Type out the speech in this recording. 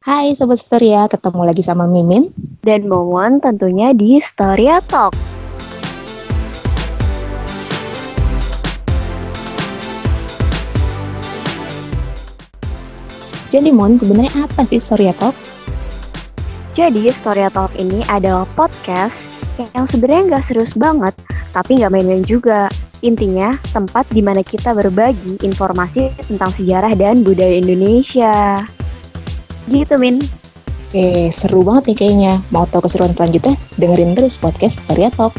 Hai Sobat Storia, ketemu lagi sama Mimin dan Momon tentunya di Storia Talk. Jadi Mon, sebenarnya apa sih Storia Talk? Jadi Storia Talk ini adalah podcast yang sebenarnya nggak serius banget, tapi nggak main-main juga. Intinya, tempat di mana kita berbagi informasi tentang sejarah dan budaya Indonesia. Gitu, Min. Oke, seru banget nih kayaknya. Mau tahu keseruan selanjutnya? Dengerin terus podcast Storia Talk.